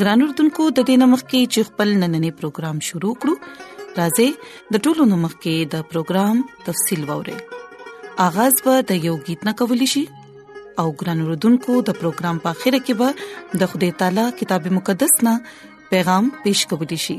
ګران اردوونکو د دې نمک کې چې خپل نننې پروګرام شروع کړو راځي د ټولو نمک کې د پروګرام تفصیل ووري اغاز به د یو गीत نه کول شي او ګران اردوونکو د پروګرام په اخیره کې به د خدای تعالی کتاب مقدس نا پیغام پېښ کول شي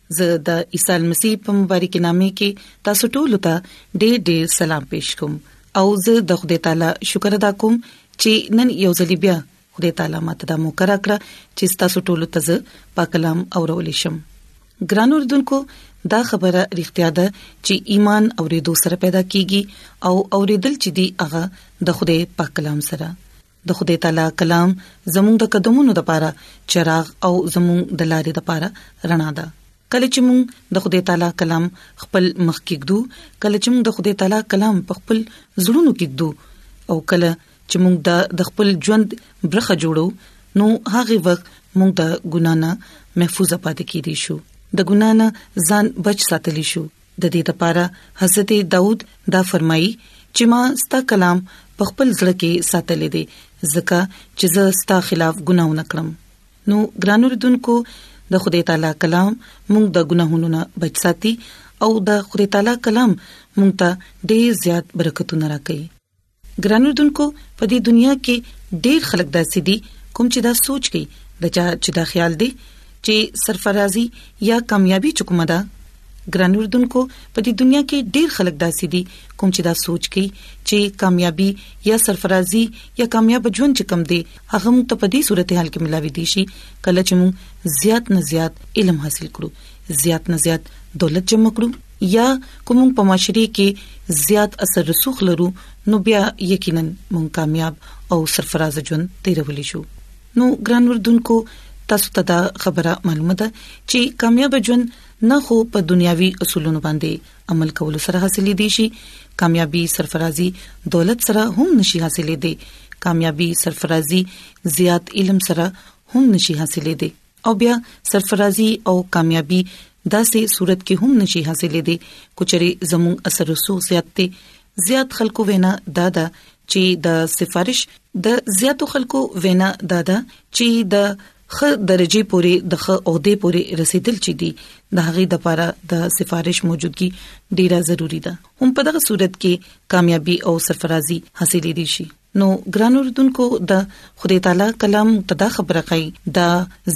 زه د عیسی مسیح په مبارک نامه کې تاسو ټول ته ډېر ډېر سلام پېښ کوم او زه د خدای تعالی شکر ادا کوم چې نن یو ځل بیا خدای تعالی ماته د موقع راکړه چې تاسو ټول ته زه په کلام اورول شم ګران اوردونکو دا خبره اړتیا ده چې ایمان اورېدو سره پیدا کیږي او اورېدل چې دی هغه د خدای په کلام سره د خدای تعالی کلام زموږ د قدمونو لپاره چراغ او زموږ د لارې لپاره رڼا ده کله چې موږ د خدای تعالی کلام خپل مخ کې ګدو کله چې موږ د خدای تعالی کلام په خپل زړونو کې ګدو او کله چې موږ د خپل ژوند برخه جوړو نو هغه وخت موږ د ګنا نه محفوظ پاتې کیدی شو د ګنا نه ځان بچ ساتلی شو د دې لپاره حضرت داوود دا فرمایي چې ما ستا کلام په خپل زړه کې ساتلې دي ځکه چې زه ستا خلاف ګناونه کړم نو ګرانو ردوونکو د خدای تعالی کلام موږ د ګناهونو نه بچ ساتي او د خدای تعالی کلام موږ ته ډېر زیات برکتونه راکړي ګران اردوونکو په دې دنیا کې ډېر خلک داسې دي کوم چې دا سوچ کوي د چا چې دا خیال دی چې سرفرازي یا کامیابی چکمه ده ګران اردوونکو په دې دنیا کې ډېر خلک داسې دي کوم چې دا سوچ کوي چې کامیابی یا سرفرازي یا کامیاب ژوند چکم دی هغه موږ ته په دې صورتحال کې ملاوي دي شي کله چې موږ زیات نه زیات علم حاصل کړو زیات نه زیات دولت جمع کړو یا کوم په معاشري کې زیات اثر رسوخ لرو نو بیا یقینا مونږ کامیاب او سرفراز ژوند تیرولې شو نو ګران وردونکو تاسو ته دا خبره معلومه ده چې کامیاب ژوند نه خو په دنیاوي اصولونو باندې عمل کول سره حاصلې دي شي کامیابی سرفرازي دولت سره هم نشي حاصلې دي کامیابی سرفرازي زیات علم سره هم نشي حاصلې دي او بیا سرفرازي او کامیابی داسې صورت کې هم نشي حاصلې دي کچري زموږ اثر رسوخ زیات دي زیات خلکو وینا دادا چې د سفارش د زیاتو خلکو وینا دادا چې د خ درجه پورې د خ عہده پورې رسیدل چي دي د هغه د لپاره د سفارش موجودګي ډیره ضروری ده هم په دغه صورت کې کامیابی او سرفرازي حاصلې دي شي نو ګران اوردونکو د خدای تعالی کلام تدا خبره کوي دا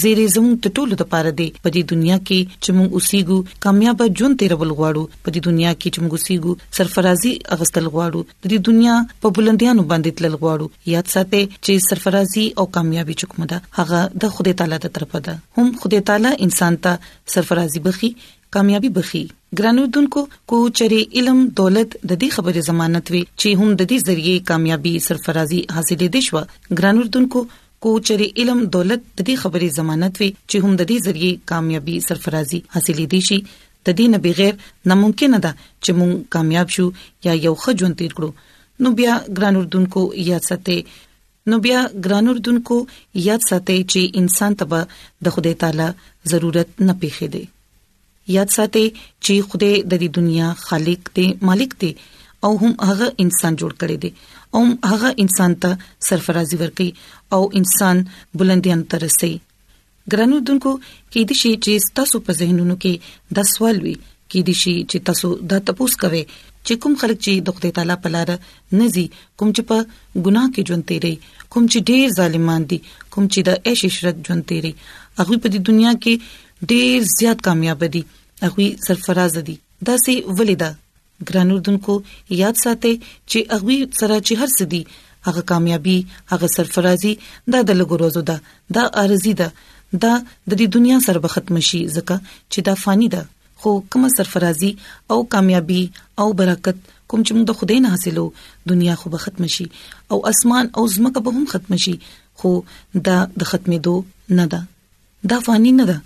زیری زم د ټولو د پاره دی په دې دنیا کې چې موږ اوسېګو کامیاب ژوند تیرول غواړو په دې دنیا کې چې موږ اوسېګو سرفرازي اغستل غواړو د دې دنیا په بلندیانو باندې تل غواړو یاد ساتئ چې سرفرازي او کامیابی چې کومه ده هغه د خدای تعالی د طرفه ده هم خدای تعالی انسان ته سرفرازي بخي کامیابی بخي ګرانو دونکو کو چرې علم دولت د دې خبرې ضمانت وي چې هم د دې ذریعہ کامیابی سرفرازي حاصلې دي شو ګرانو دونکو کو چرې علم دولت د دې خبرې ضمانت وي چې هم د دې ذریعہ کامیابی سرفرازي حاصلې دي شي د دې نه بغیر ناممکن ده چې مونږ کامیاب شو یا یو ښه ژوند تیر کړو نو بیا ګرانو دونکو یا سته نو بیا ګران اردوونکو یاد ساتئ چې انسان ته به د خدای تعالی ضرورت نه پیښې دی یاد ساتئ چې خدای د دې دنیا خالق دی مالک دی او هم هغه انسان جوړ کړی دی او هغه انسان ته سرفرازي ورکړي او انسان بلندیان ترسي ګرانو دونکو کې د شي چې تاسو په ذهنونو کې دا سوال وي کې د شي چې تاسو دا تپوس کوي چې کوم خلک چې د خدای تعالی په لار نه زی کوم چې په ګناه کې ژوند تیری کوم چې ډیر ظالمان دي کوم چې د عیش عشرت ژوند تیری هغه په دې دنیا کې ډیر زیات کامیاب دي هغه سرفراز دي دا سي ولیدا ګران اردوونکو یاد ساتئ چې هغه سره چې هر څه دي هغه کامیابی هغه سرفرازي دا د لګوروزو ده دا ارزي ده دا د دې دنیا سره به ختم شي ځکه چې دا فانی ده خو کوم سرفرازي او کامیابی او برکت کوم چې موږ د خدای نه حاصلو دنیا خو به ختم شي او اسمان او زمکه به هم ختم شي خو دا د ختمېدو نه ده دا فانی نه ده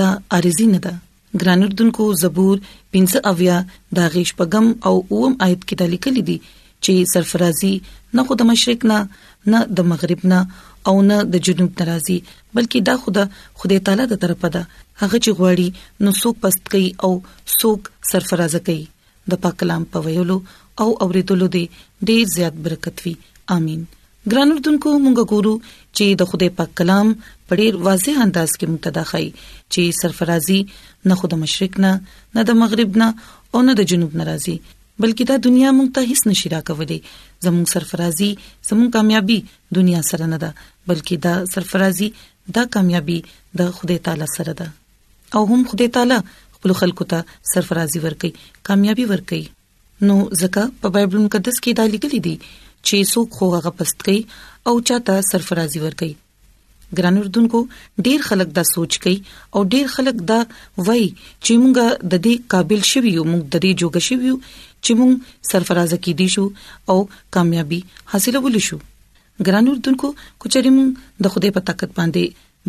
دا عارضی نه ده ګران اردوونکو زبور 15 اویا دا غیش پغم او اوم آیت کې د لیکل دي چې سرفرازي نه خود مشرک نه نه د مغرب نه او نه د جنوب ناراضي بلکې دا خود خدای تعالی د طرفه ده هغه چې غواړي نو څوک پست کوي او څوک سرفرازه کوي د پاک کلام په ویلو او اوریدلو دې ډیر زیات برکت وي امين ګران اردوونکو مونږ ګورو چې د خدای پاک کلام په ډیر واضح انداز کې متدا خای چې سرفرازي نه خود مشرک نه نه د مغرب نه او نه د جنوب ناراضي بلکې دا دنیا مونږ ته هیڅ نشي راکولې زموږ سرفرازي زموږ کامیابی دنیا سره نه ده بلکې دا سرفرازي دا کامیابی د خدای تعالی سره ده او هم خدای تعالی خپل خلکو ته سرفرازي ورکړي کامیابی ورکړي نو ځکه په بایبل مقدس کې دا لیکل دي چې څوک خو هغه پست کوي او چاته سرفرازي ورکړي ګران اردوونکو ډیر خلک دا سوچ کوي او ډیر خلک دا وایي چې موږ د دې قابل شوی یو موږ د دې جوګ شوی یو چې موږ سرفرازه کې دي شو او کامیابی حاصلول شو ګران اردوونکو کچریم د خوده په طاقت باندې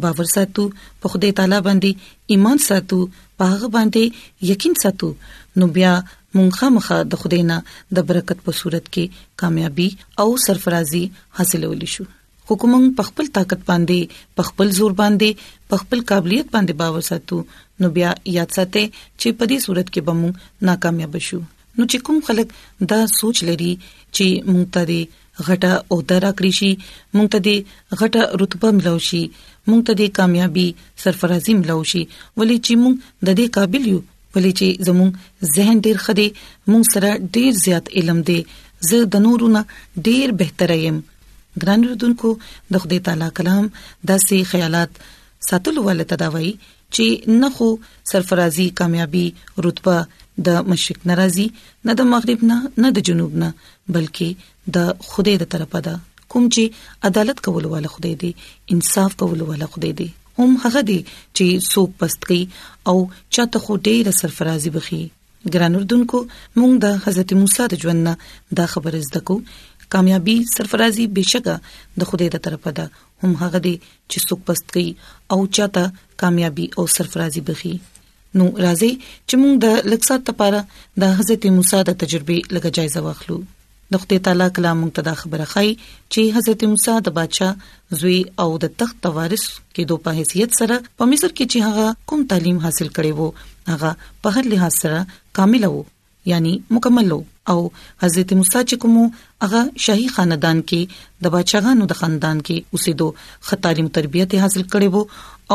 باور ساتو په خدای تعالی باندې ایمان ساتو په هغه باندې یقین ساتو نو بیا مونږه مخه د خدای نه د برکت په صورت کې کامیابی او سرفرازي حاصلول شو خو کوم په خپل طاقت باندې په خپل زور باندې په خپل قابلیت باندې باور ساتو نو بیا یاد ساتئ چې په دې صورت کې به مونږ ناکامیاب شو نو چې کوم خلک دا سوچ لري چې مونږ ته غټه او درا کړی شي مونږ ته دې غټه رتبه ملو شي مونږ ته دې کامیابی سرفرازي ملو شي ولې چې مونږ د دې قابل یو ولې چې زموږ ذهن ډیر خدي مونږ سره ډیر زیات علم دی زه د نورو نه ډیر بهتر یم ګران رودونکو د خدای تعالی کلام داسې خیالات ساتلو ولې تداوي چې نه خو سرفرازي کامیابی رتبه د مشرق ناراضي نه د مغرب نه نه د جنوب نه بلکې د خدای د طرفه ده کوم چې عدالت کول والا خدای دی انصاف کول والا خدای دی هم هغه دی چې څوک پستقي او چاته خو ډېر سرفرازي بخي ګران اردوونکو موږ د حضرت موسی د ژوند نه دا خبره زده کو کامیابی سرفرازي بشکه د خدای د طرفه ده هم هغه دی چې څوک پست کوي او چاته کامیابی او سرفرازي بخي نو راځي چې موږ د لکسات لپاره د حضرت موسی د تجربه لګه جایزه واخلو د خدای تعالی کلام موږ ته دا خبره ښيي چې حضرت موسی د بادشاه زوی او د تخت وارث کېدو په حیثیت سره په مصر کې چې هغه کوم تعلیم حاصل کړي وو هغه په هر لحاظ سره کامل وو یعنی مکمل وو او حضرت موسی چې کوم هغه شاهي خاندان کې د بادشاہانو د خاندان کې اوسېدو خطاریم تربیته حاصل کړي وو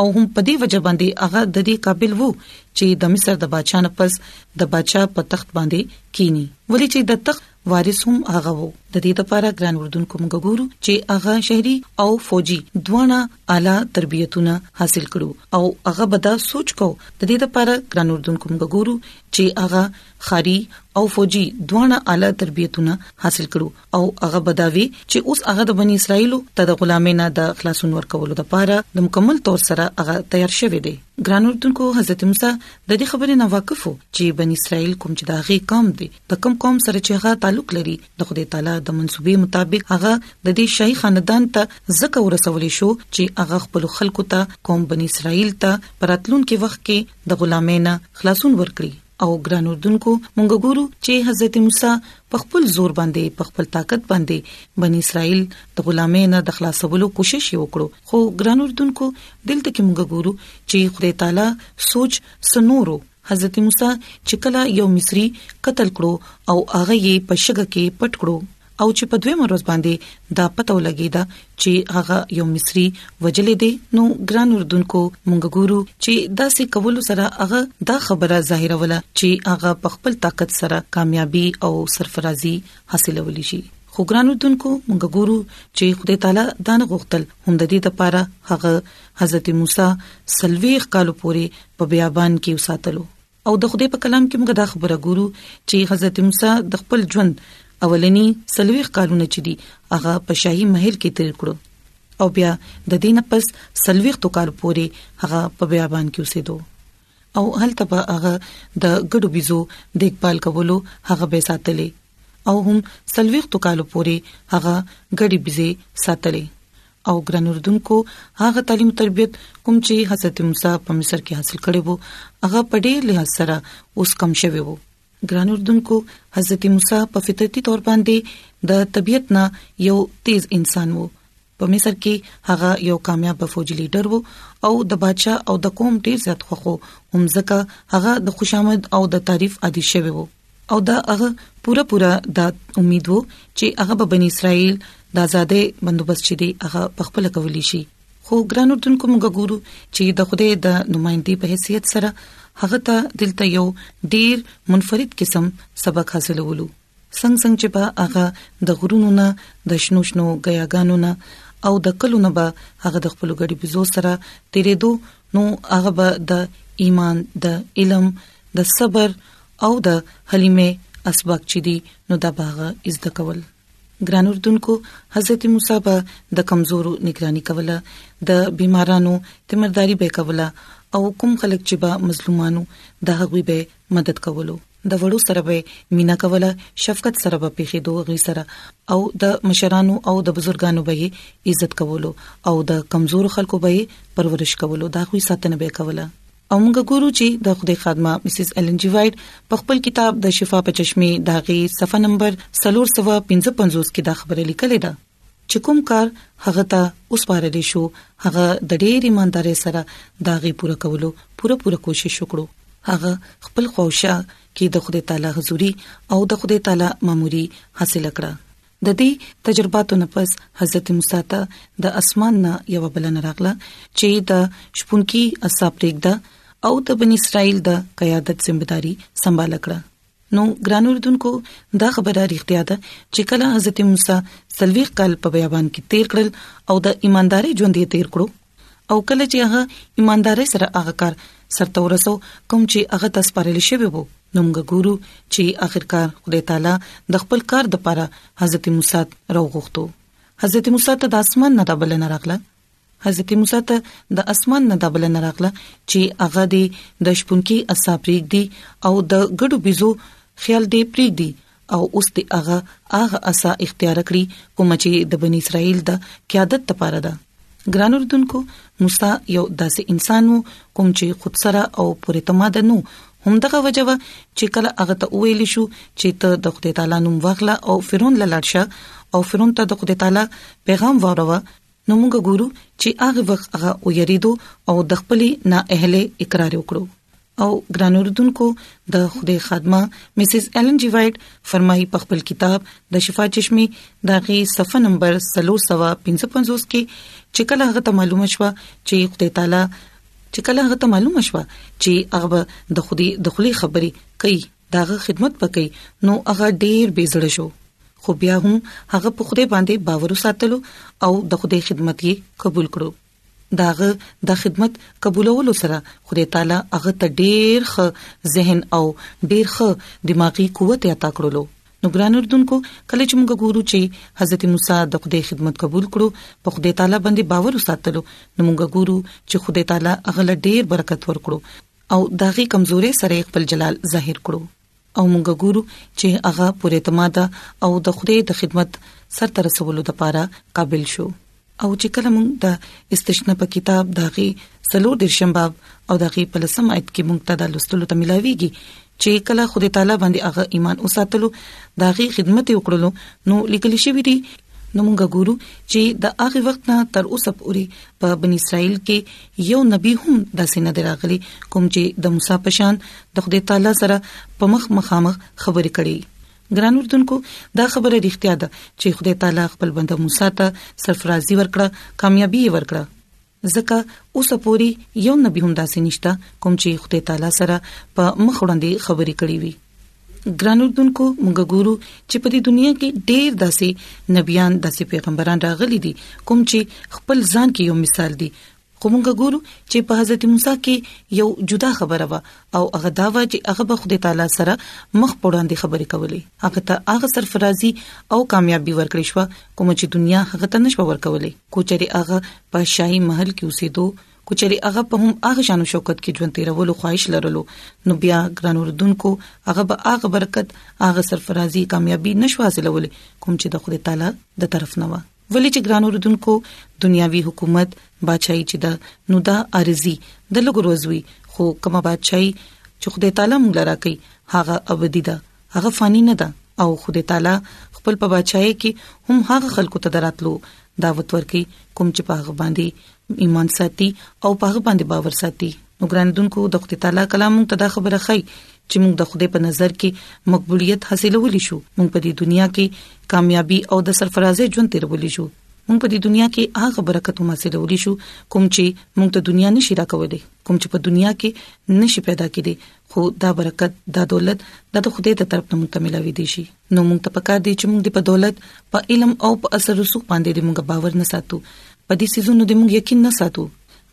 او هم په دې وجه باندې هغه د دې قابل وو چې د مصر د بادشاہ نه پس د بادشاہ په تخت باندې کینی ولې چې د تخت وارث هم هغه وو د دې لپاره ګران وردونکو موږ ګورو چې هغه شهري او فوجي دواړه اعلی تربیتونه حاصل کړو او هغه به دا سوچ کو د دې لپاره ګران وردونکو موږ ګورو چې هغه خاري او فوجي دواړه اعلی تربیتونه حاصل کړو او هغه بداوی چې اوس هغه د بنی اسرائیل ته د غلامۍ نه د خلاصون ورکولو لپاره د مکمل تور سره هغه تیار شوی دی ګران اردوونکو حضرت موسی د دې خبرې نه واقف وو چې بنی اسرائیل کوم چې داغه قوم دی د کوم قوم سره چې هغه تعلق لري د خدای تعالی د منسوبې مطابق هغه د دې شاهي خاندان ته زکه ورسول شو چې هغه خپل خلکو ته قوم بنی اسرائیل ته پراتلون کې وخت کې د غلامۍ نه خلاصون ورکړي او ګران اردوونکو مونږ ګورو چې حضرت موسی په خپل زور باندې په خپل طاقت باندې بنی اسرائیل د غلامۍ نه د خلاصولو کوشش وکړو خو ګران اردوونکو دلته کې مونږ ګورو چې خدای تعالی سوچ سنورو حضرت موسی چې کله یو مصری قتل کړو او هغه یې په شګه کې پټ کړو او چې په دویمه ورځ باندې دا پته ولګیده چې هغه یو مصری وجلې دی نو ګران اردوونکو مونږ ګورو چې دا سې کول سره هغه دا خبره ظاهره ولا چې هغه په خپل طاقت سره کامیابی او سرفرازي حاصلول شي خو ګران اردوونکو مونږ ګورو چې خدای تعالی دا نه غوښتل هم د دې لپاره هغه حضرت موسی سلويخ کال پورې په بیابان کې وساتلو او د خدای په کلام کې موږ دا خبره ګورو چې حضرت موسی د خپل ژوند اولنی سلويخ کارونه چې دي هغه په شاهي محل کې تیر کړو او بیا د دینه پس سلويخ تو کال پوري هغه په بیابان کې اوسېدو او هلته به هغه د ګډو بيزو دیکبال کولو هغه به ساتلې او هم سلويخ تو کال پوري هغه ګډي بيزي ساتلې او ګران اردوونکو هغه تعلیم تربیت کوم چې حضرت موسی په مصر کې حاصل کړي وو هغه په ډېر له سره اوس کم شوی وو ګران اردوونکو حضرت موسی په فطرتي تور باندې د طبيعت نه یو تیز انسان وو په مصر کې هغه یو کامیاب فوجي لیډر وو او د بادشاه او د قوم ډیر زیات خوخو هم ځکه هغه د خوشامد او د تعریف عادي شوی وو او دا هغه پوره پوره د امید وو چې هغه به بنی اسرائیل د آزادې بندوبست چې دی هغه په خپل کولی شي خو ګران اردوونکو موږ ګورو چې د خوده د نمائندې په حیثیت سره هغه ته دلته یو ډیر منفرد قسم سبق حاصلولو څنګه څنګه چې په هغه د غرونو نه د شنو شنو غیاګانو نه او د کلو نه به هغه د خپل غړي بزو سره تیرې دو نو هغه به د ایمان د علم د صبر او د حلیمه اسباق چې دي نو دا باغ از د کول ګران اردوونکو حضرت موسی به د کمزورو نگرانی کوله د بیمارانو تیمرداری به کوله او کوم خلک چې به مظلومانو د هغوی به مدد کولو د وړو سره به مینا کوله شفقت سره به پیخې دوه غي سره او د مشرانو او د بزرګانو به عزت کولو او د کمزور خلکو به پرورش کولو دا خوې ساتنه به کوله او موږ ګورو چې د خدای خادمه مسز ایلن جی وایټ په خپل کتاب د شفا په چشمه داغي صفه نمبر 355 کې دا خبره لیکلې ده چې کوم کار هغه ته وسپارل شو هغه د ډېر ایماندارۍ سره داغي پوره کولو پوره پوره کوشش وکړو هغه خپل خوښه کې د خدای تعالی حضوري او د خدای تعالی ماموري حاصل کړه د دې تجرباتو نه پس حضرت موسی ته د اسمان نه یو بلنه راغله چې د شپونکي اصحاب رېګدا او د بنی اسرائیل د قیادت ځمېداري سمبال کړه نو ګران اردوونکو دا خبره اړتیا ده چې کله حضرت موسی سلويخ کال په بیابان کې تیر کړل او د ایمانداري ژوند یې تیر کړو او کله چې هغه ایمانداري سره هغه کار سرته ورسو کوم چې هغه تاسو پرې لشي وو نو موږ ګورو چې اخرکار خدای تعالی د خپل کار د پاره حضرت موسی راوغوښتو حضرت موسی ته د اسمان نه د بلنه راغله حضرت موسی ته د اسمان نه د بلنه راغله چې هغه د شپونکي اصحاب ریګ دي او د ګډو بيزو خیال دې پریږدي او اوس دې هغه هغه اسا اختیار کړی کوم چې د بنی اسرائیل د قیادت لپاره ده ګران اردوونکو موسی یو داسې انسان وو کوم چې خود سره او پر اعتماد نو همدغه وجوه چې کله هغه ته ویل شو چې ته د خدای تعالی نوم واخله او فرعون لاړشه او فرعون ته د خدای تعالی پیغام وروه نو موږ ګورو چې هغه وخت هغه ویریدو او د خپل نه اهل اقرار وکړو او ګران اوردونکو د خوده خادمه مسز ایلن جی وایټ فرمایي په خپل کتاب د شفا چشمه داغي صفه نمبر 355 کې چې کله هغه ته معلومه شو چې خدای تعالی چې کله هغه ته معلومه شو چې هغه د خودي د خولي خبري کوي داغه خدمت وکي نو هغه ډیر بیزړه شو خو بیا هم هغه په خوده باندې باور وساتلو او د خوده خدمت یې قبول کړو داغه د خدمت قبولولو سره خدای تعالی هغه ته ډیر ښه ذهن او ډیر ښه دماغي قوت عطا کړلو نو ګران اردوونکو کله چې موږ ګورو چې حضرت موسی د خدای خدمت قبول کړو په خدای تعالی باندې باور وساتلو نو موږ ګورو چې خدای تعالی هغه ډیر برکت ورکړو او داغي کمزوري سره خپل جلال ظاهر کړو او موږ ګورو چې هغه پر اعتماد او د خدای د خدمت سر تر رسولو لپاره قابل شو او چې کله موږ د استشنا په کتاب داغي سلور درشم باب او داغي په لسم آیت کې موږ ته د لوستلو تملاویږي چې کله خدای تعالی باندې هغه ایمان وساتلو داغي خدمت وکړلو نو لیکل شوی دی نو موږ ګورو چې د هغه وخت نه تر اوسه پورې په بنی اسرائیل کې یو نبی هم داسې نه دراغلی کوم چې د موسی په شان د خدای تعالی سره په مخ مخامخ خبرې کړي ګران اردوونکو دا خبره ریښتیا ده چې خدای تعالی خپل بنده موسی ته سرفرازي ورکړه کامیابی ورکړه ځکه اوس پوری یو نبی هم داسې نشته کوم چې خدای تعالی سره په مخ وړاندې خبرې کړي وي ګران اردوونکو موږ ګورو چې په دې دنیا کې ډېر داسې نبيان داسې پیغمبران راغلي دي کوم چې خپل ځان کې یو مثال دي خو موږ ګورو چې په حضرت موسی کې یو جدا خبره و او هغه دا و چې هغه به خدای تعالی سره مخ پړاندې خبرې کولې هغه ته هغه سرفرازي او کامیابی ورکړې شو کوم چې دنیا هغه ته نشو ورکولې کوچري هغه په شاهي محل کې اوسېدو کچري هغه په هم هغه شان شوکت کې ژوند تیرولو خواهش لرلو نو بیا ګران اردوونکو هغه به هغه برکت هغه سرفرازي کامیابی نشو حاصلول کوم چې د خدای تعالی د طرف نه و ولې چې ګران اردوونکو دنیاوی حکومت بادشاہي چې دا نو دا ارزي د لګور وزوي خو کما بادشاہي چې خدای تعالی موږ لرا کوي هغه ابدي ده هغه فانی نه ده او خدای تعالی خپل په بچای کې هم هغه خلکو ته دراتلو دعوت ورکي کوم چې په هغه باندې ایمان ساتي او په هغه باندې باور ساتي نو ګرانیدونکو د خدای تعالی کلام ته دا خبره خای چې موږ د خدای په نظر کې مقبولیت حاصلول شو موږ په دې دنیا کې کامیابی او د سرفرازه ژوند تیرول شو موږ په دې دنیا کې هغه برکت هم حاصلول شو کوم چې موږ ته دنیا نشي راکولې کوم چې په دنیا کې نشي پیدا کېدي خو دا برکت دا دولت د خدای د طرف نه مونږ ته ملاوي دي شي نو مونږ ته پکار دي چې مونږ په دولت په علم او په اثر رسوخ باندې د مونږ باور نه ساتو په دې سيزونو د مونږ یقین نه ساتو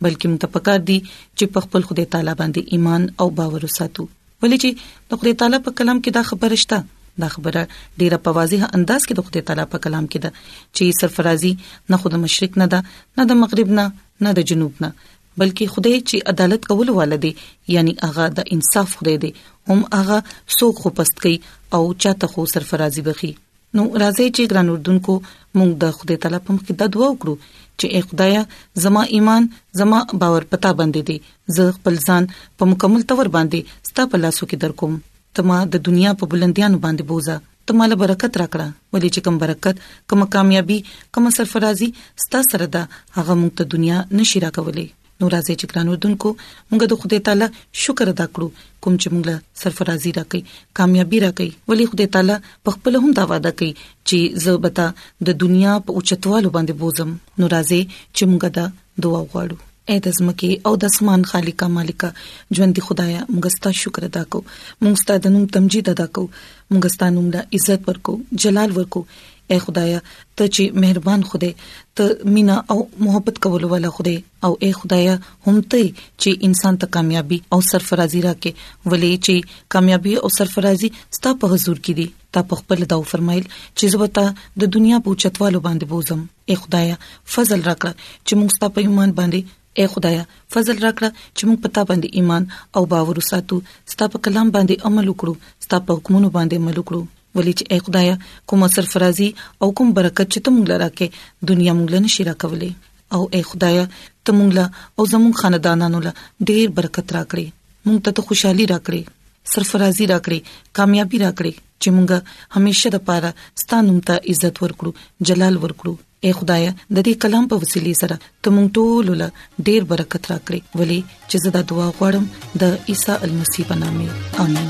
بلکې مونږ ته پکار دي چې په خپل خدای تعالی باندې ایمان او باور وساتو ولې چې د خدای تعالی په کلام کې دا خبره شته دا خبره ډیره په واضح انداز کې د خدای تعالی په کلام کې ده چې سرفرازي نه خود مشرک نه ده نه د مغرب نه نه د جنوب نه بلکې خدای چې عدالت کول والده یعنی هغه د انصاف خدای دی هم هغه څوک خو پست کوي او چاته خو سرفرازي بخي نو راځي چې ګران اردوونکو موږ د خدای تعالی په مخ کې د دعا وکړو چې اے خدایا زما ایمان زما باور پتا باندې دی زه خپل ځان په مکمل تور باندې ستا په لاسو کې درکوم تما د دنیا په بلندیانو باندې بوزا ته مال برکت راکړه ولې چې کم برکت کم کامیابی کم سرفرازي ستا سره ده هغه موږ ته دنیا نشي راکولې نو راځي چې ګران اردوونکو موږ د خدای تعالی شکر ادا کړو کوم چې موږ له سرفرازي راکې کامیابی راکې ولې خدای تعالی په خپل هم دا وعده کوي چې زه به د دنیا په اوچتوالو باندې بوزم نو راځي چې موږ د دعا غواړو اې د زمکه او د اسمان خالق مالک ژوندۍ خدایا موږ ستاسو شکر ادا کوو موږ ستاسو د نوم تمجید ادا کوو موږ ستاسو نوم له عزت ورکو جلال ورکو اے خدایا ته چې مهربان خدای ته مینا او محبت کول ولا خدای او اے خدایا هم ته چې انسان ته کامیابی او سرفرازي راکې ولې چې کامیابی او سرفرازي ستا په حضور کې دي تا په خپل داو فرمایل چې زبتا د دنیا په چتوالو باندې بوزم اے خدایا فضل راکړه چې موږ ستاسو په ایمان باندې اے خدایا فضل راکړه چې موږ پتا باندې ایمان او باور وساتو ستاسو په کلام باندې عمل وکړو ستاسو په حکمونو باندې عمل وکړو ولې چې اے خدایا کوم سرفرازي او کوم برکت چې ته موږ لراکې دنیا موږ لنه شي راکولې او اے خدایا ته موږ لا او زموږ خاندانانو لا ډېر برکت راکړي موږ ته خوشحالي راکړي سرفرازي راکړي کامیابی راکړي چې مونږه همیشه د پاره ستانوم ته عزت ورکړو جلال ورکړو اے خدای د دې کلام په وسیله سره ته مونږ ټول له ډیر برکت راکړي ولی چې زه دا دعا غواړم د عیسی المسی په نامه امين